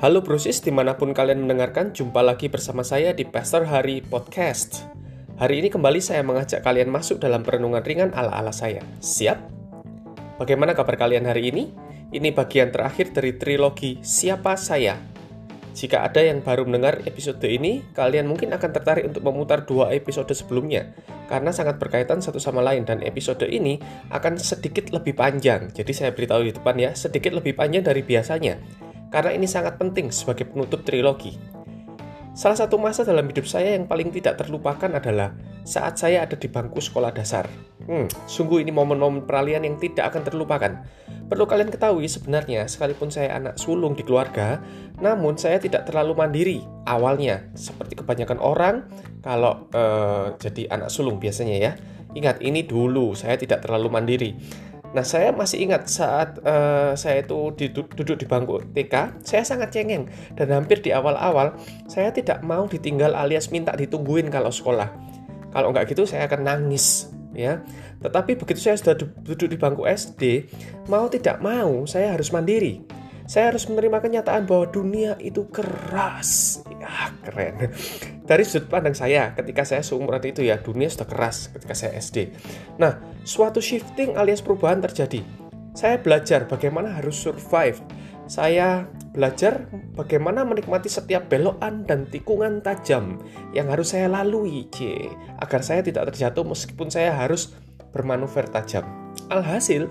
Halo brosis di mana pun kalian mendengarkan, jumpa lagi bersama saya di Pastor Hari Podcast. Hari ini kembali saya mengajak kalian masuk dalam perenungan ringan ala-ala saya. Siap? Bagaimana kabar kalian hari ini? Ini bagian terakhir dari trilogi Siapa Saya. Jika ada yang baru mendengar episode ini, kalian mungkin akan tertarik untuk memutar dua episode sebelumnya, karena sangat berkaitan satu sama lain dan episode ini akan sedikit lebih panjang. Jadi saya beritahu di depan ya, sedikit lebih panjang dari biasanya karena ini sangat penting sebagai penutup trilogi. Salah satu masa dalam hidup saya yang paling tidak terlupakan adalah saat saya ada di bangku sekolah dasar. Hmm, sungguh ini momen-momen peralihan yang tidak akan terlupakan. Perlu kalian ketahui sebenarnya, sekalipun saya anak sulung di keluarga, namun saya tidak terlalu mandiri awalnya. Seperti kebanyakan orang, kalau uh, jadi anak sulung biasanya ya. Ingat, ini dulu saya tidak terlalu mandiri. Nah, saya masih ingat saat uh, saya itu duduk di bangku TK, saya sangat cengeng dan hampir di awal-awal saya tidak mau ditinggal alias minta ditungguin kalau sekolah. Kalau nggak gitu saya akan nangis, ya. Tetapi begitu saya sudah duduk di bangku SD, mau tidak mau saya harus mandiri. Saya harus menerima kenyataan bahwa dunia itu keras. Ya, keren. Dari sudut pandang saya, ketika saya seumuran itu ya, dunia sudah keras ketika saya SD. Nah, suatu shifting alias perubahan terjadi. Saya belajar bagaimana harus survive. Saya belajar bagaimana menikmati setiap belokan dan tikungan tajam yang harus saya lalui, C, agar saya tidak terjatuh meskipun saya harus bermanuver tajam. Alhasil,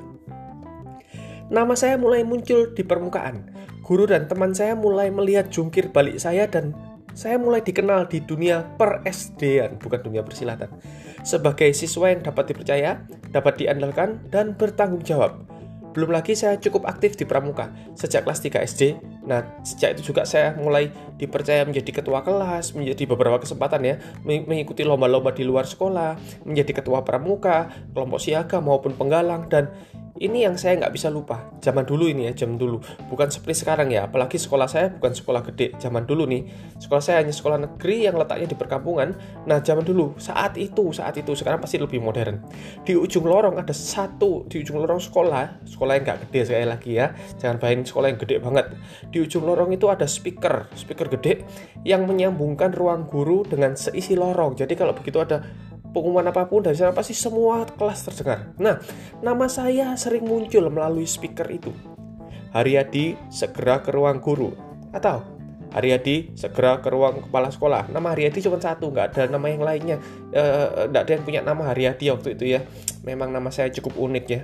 nama saya mulai muncul di permukaan. Guru dan teman saya mulai melihat jungkir balik saya dan saya mulai dikenal di dunia per SD-an, bukan dunia persilatan. Sebagai siswa yang dapat dipercaya, dapat diandalkan, dan bertanggung jawab. Belum lagi saya cukup aktif di pramuka sejak kelas 3 SD. Nah, sejak itu juga saya mulai dipercaya menjadi ketua kelas, menjadi beberapa kesempatan ya, mengikuti lomba-lomba di luar sekolah, menjadi ketua pramuka, kelompok siaga maupun penggalang dan ini yang saya nggak bisa lupa. Zaman dulu ini ya, zaman dulu. Bukan seperti sekarang ya, apalagi sekolah saya bukan sekolah gede. Zaman dulu nih, sekolah saya hanya sekolah negeri yang letaknya di perkampungan. Nah, zaman dulu, saat itu, saat itu, sekarang pasti lebih modern. Di ujung lorong ada satu, di ujung lorong sekolah, sekolah yang nggak gede sekali lagi ya. Jangan bayangin sekolah yang gede banget. Di ujung lorong itu ada speaker, speaker gede yang menyambungkan ruang guru dengan seisi lorong. Jadi kalau begitu ada pengumuman apa pun dari sana pasti semua kelas terdengar. Nah, nama saya sering muncul melalui speaker itu. Haryadi segera ke ruang guru atau Haryadi segera ke ruang kepala sekolah. Nama Haryadi cuma satu, nggak ada nama yang lainnya. E, nggak ada yang punya nama Haryadi waktu itu ya. Memang nama saya cukup unik ya.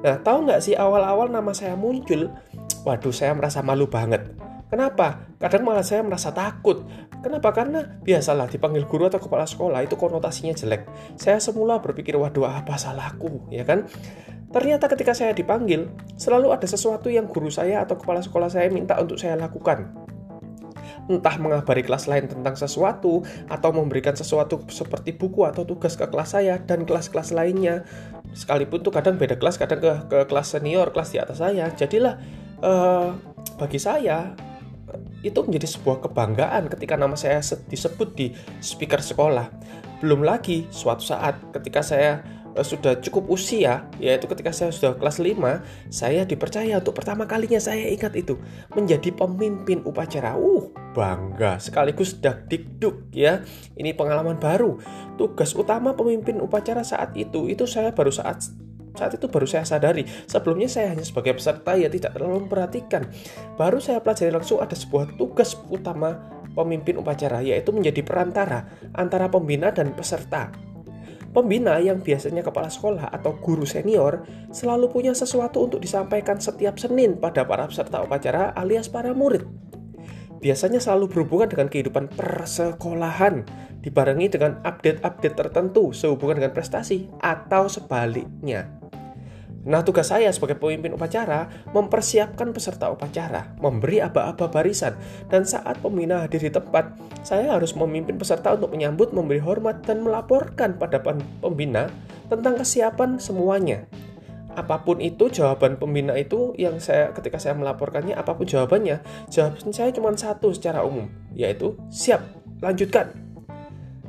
Nah, tahu nggak sih awal-awal nama saya muncul? Waduh, saya merasa malu banget. Kenapa? Kadang malah saya merasa takut. Kenapa? Karena biasalah dipanggil guru atau kepala sekolah itu konotasinya jelek. Saya semula berpikir, waduh apa salahku, ya kan? Ternyata ketika saya dipanggil, selalu ada sesuatu yang guru saya atau kepala sekolah saya minta untuk saya lakukan. Entah mengabari kelas lain tentang sesuatu, atau memberikan sesuatu seperti buku atau tugas ke kelas saya dan kelas-kelas lainnya. Sekalipun tuh kadang beda kelas, kadang ke, ke kelas senior, kelas di atas saya. Jadilah, uh, bagi saya, itu menjadi sebuah kebanggaan ketika nama saya disebut di speaker sekolah. Belum lagi suatu saat ketika saya uh, sudah cukup usia, yaitu ketika saya sudah kelas 5, saya dipercaya untuk pertama kalinya saya ingat itu menjadi pemimpin upacara. Uh, bangga sekaligus dak dikduk ya. Ini pengalaman baru. Tugas utama pemimpin upacara saat itu itu saya baru saat saat itu baru saya sadari, sebelumnya saya hanya sebagai peserta ya tidak terlalu memperhatikan. Baru saya pelajari langsung ada sebuah tugas utama pemimpin upacara, yaitu menjadi perantara antara pembina dan peserta. Pembina yang biasanya kepala sekolah atau guru senior selalu punya sesuatu untuk disampaikan setiap Senin pada para peserta upacara alias para murid. Biasanya selalu berhubungan dengan kehidupan persekolahan, dibarengi dengan update-update tertentu sehubungan dengan prestasi atau sebaliknya. Nah, tugas saya sebagai pemimpin upacara mempersiapkan peserta upacara, memberi aba-aba barisan, dan saat pembina hadir di tempat, saya harus memimpin peserta untuk menyambut, memberi hormat, dan melaporkan pada pembina tentang kesiapan semuanya. Apa pun itu jawaban pembina itu yang saya ketika saya melaporkannya apa pun jawabannya, jawaban saya cuma satu secara umum, yaitu siap, lanjutkan.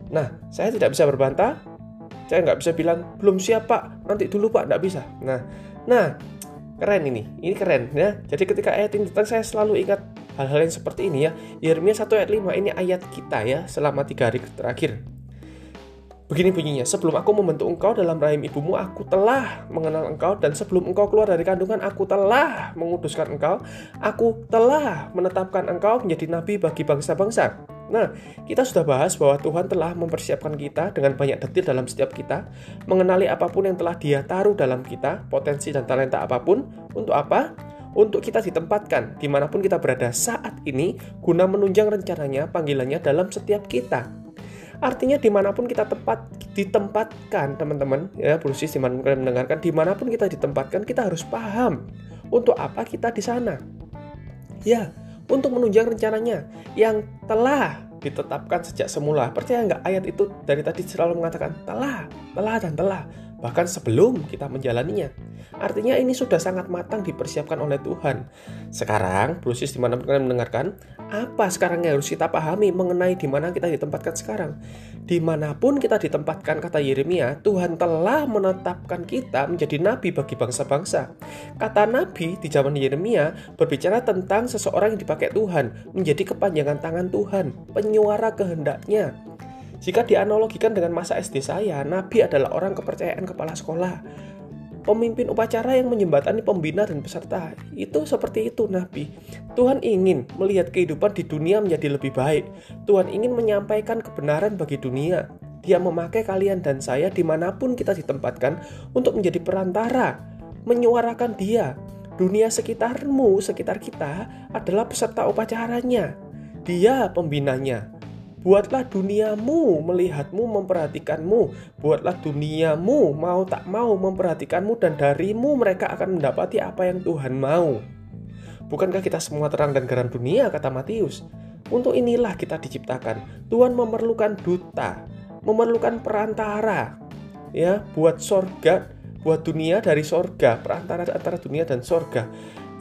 Nah, saya tidak bisa berbantah, saya nggak bisa bilang belum siap pak, nanti dulu pak, nggak bisa. Nah, nah Keren ini, ini keren ya. Jadi ketika ayat ini datang saya selalu ingat hal-hal yang seperti ini ya. Yeremia 1 ayat 5 ini ayat kita ya selama tiga hari terakhir. Begini bunyinya, sebelum aku membentuk engkau dalam rahim ibumu, aku telah mengenal engkau, dan sebelum engkau keluar dari kandungan, aku telah menguduskan engkau, aku telah menetapkan engkau menjadi nabi bagi bangsa-bangsa. Nah, kita sudah bahas bahwa Tuhan telah mempersiapkan kita dengan banyak detil dalam setiap kita, mengenali apa pun yang telah dia taruh dalam kita, potensi dan talenta apa pun, untuk apa? Untuk kita ditempatkan di mana pun kita berada saat ini, guna menunjang rencananya, panggilannya dalam setiap kita. Artinya di mana pun kita tempat ditempatkan teman-teman ya Brusis di mana pun kalian mendengarkan di mana pun kita ditempatkan kita harus paham untuk apa kita di sana. Ya, untuk menunjang rencananya yang telah ditetapkan sejak semula. Percaya nggak ayat itu dari tadi selalu mengatakan telah, telah dan telah bahkan sebelum kita menjalaninya. Artinya ini sudah sangat matang dipersiapkan oleh Tuhan. Sekarang, Brusis di mana kalian mendengarkan, apa sekarang yang harus kita pahami mengenai di mana kita ditempatkan sekarang? Di mana pun kita ditempatkan, kata Yeremia, Tuhan telah menetapkan kita menjadi nabi bagi bangsa-bangsa. Kata nabi di zaman Yeremia berbicara tentang seseorang yang dipakai Tuhan, menjadi kepanjangan tangan Tuhan, penyuara kehendaknya. Jika dianalogikan dengan masa SD saya, nabi adalah orang kepercayaan kepala sekolah. Pemimpin upacara yang menjembatani pembina dan peserta. Itu seperti itu nabi. Tuhan ingin melihat kehidupan di dunia menjadi lebih baik. Tuhan ingin menyampaikan kebenaran bagi dunia. Dia memakai kalian dan saya di mana pun kita ditempatkan untuk menjadi perantara, menyuarakan dia. Dunia sekitarmu, sekitar kita adalah peserta upacaranya. Dia pembinanya, Buatlah duniamu melihatmu, memperhatikanmu. Buatlah duniamu mau tak mau memperhatikanmu dan darimu mereka akan mendapati apa yang Tuhan mau. Bukankah kita semua terang dan garam dunia, kata Matius? Untuk inilah kita diciptakan. Tuhan memerlukan duta, memerlukan perantara, ya, buat sorga, buat dunia dari sorga, perantara antara dunia dan sorga.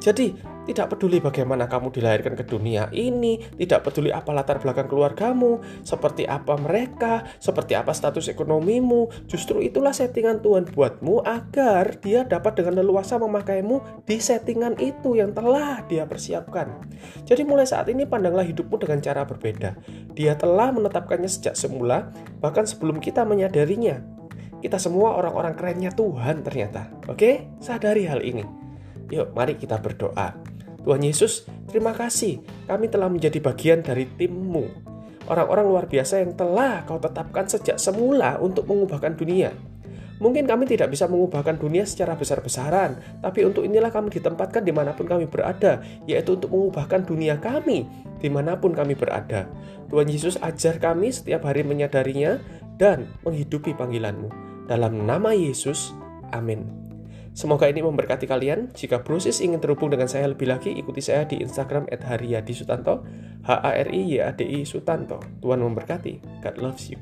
Jadi, tidak peduli bagaimana kamu dilahirkan ke dunia ini, tidak peduli apa latar belakang keluargamu, seperti apa mereka, seperti apa status ekonomimu. Justru itulah settingan Tuhan buatmu agar dia dapat dengan leluasa memakaimu di settingan itu yang telah dia persiapkan. Jadi mulai saat ini pandanglah hidupmu dengan cara berbeda. Dia telah menetapkannya sejak semula, bahkan sebelum kita menyadarinya. Kita semua orang-orang kerennya Tuhan ternyata. Oke, sadari hal ini. Yuk, mari kita berdoa. Tuhan Yesus, terima kasih kami telah menjadi bagian dari timmu. Orang-orang luar biasa yang telah kau tetapkan sejak semula untuk mengubahkan dunia. Mungkin kami tidak bisa mengubahkan dunia secara besar-besaran, tapi untuk inilah kami ditempatkan di mana pun kami berada, yaitu untuk mengubahkan dunia kami di mana pun kami berada. Tuhan Yesus ajar kami setiap hari menyadarinya dan menghidupi panggilanmu. Dalam nama Yesus, amin. Semoga ini memberkati kalian. Jika proses ingin terhubung dengan saya lebih lagi, ikuti saya di Instagram @haryadisutanto, H A R I Y A D I Sutanto. Tuhan memberkati. God loves you.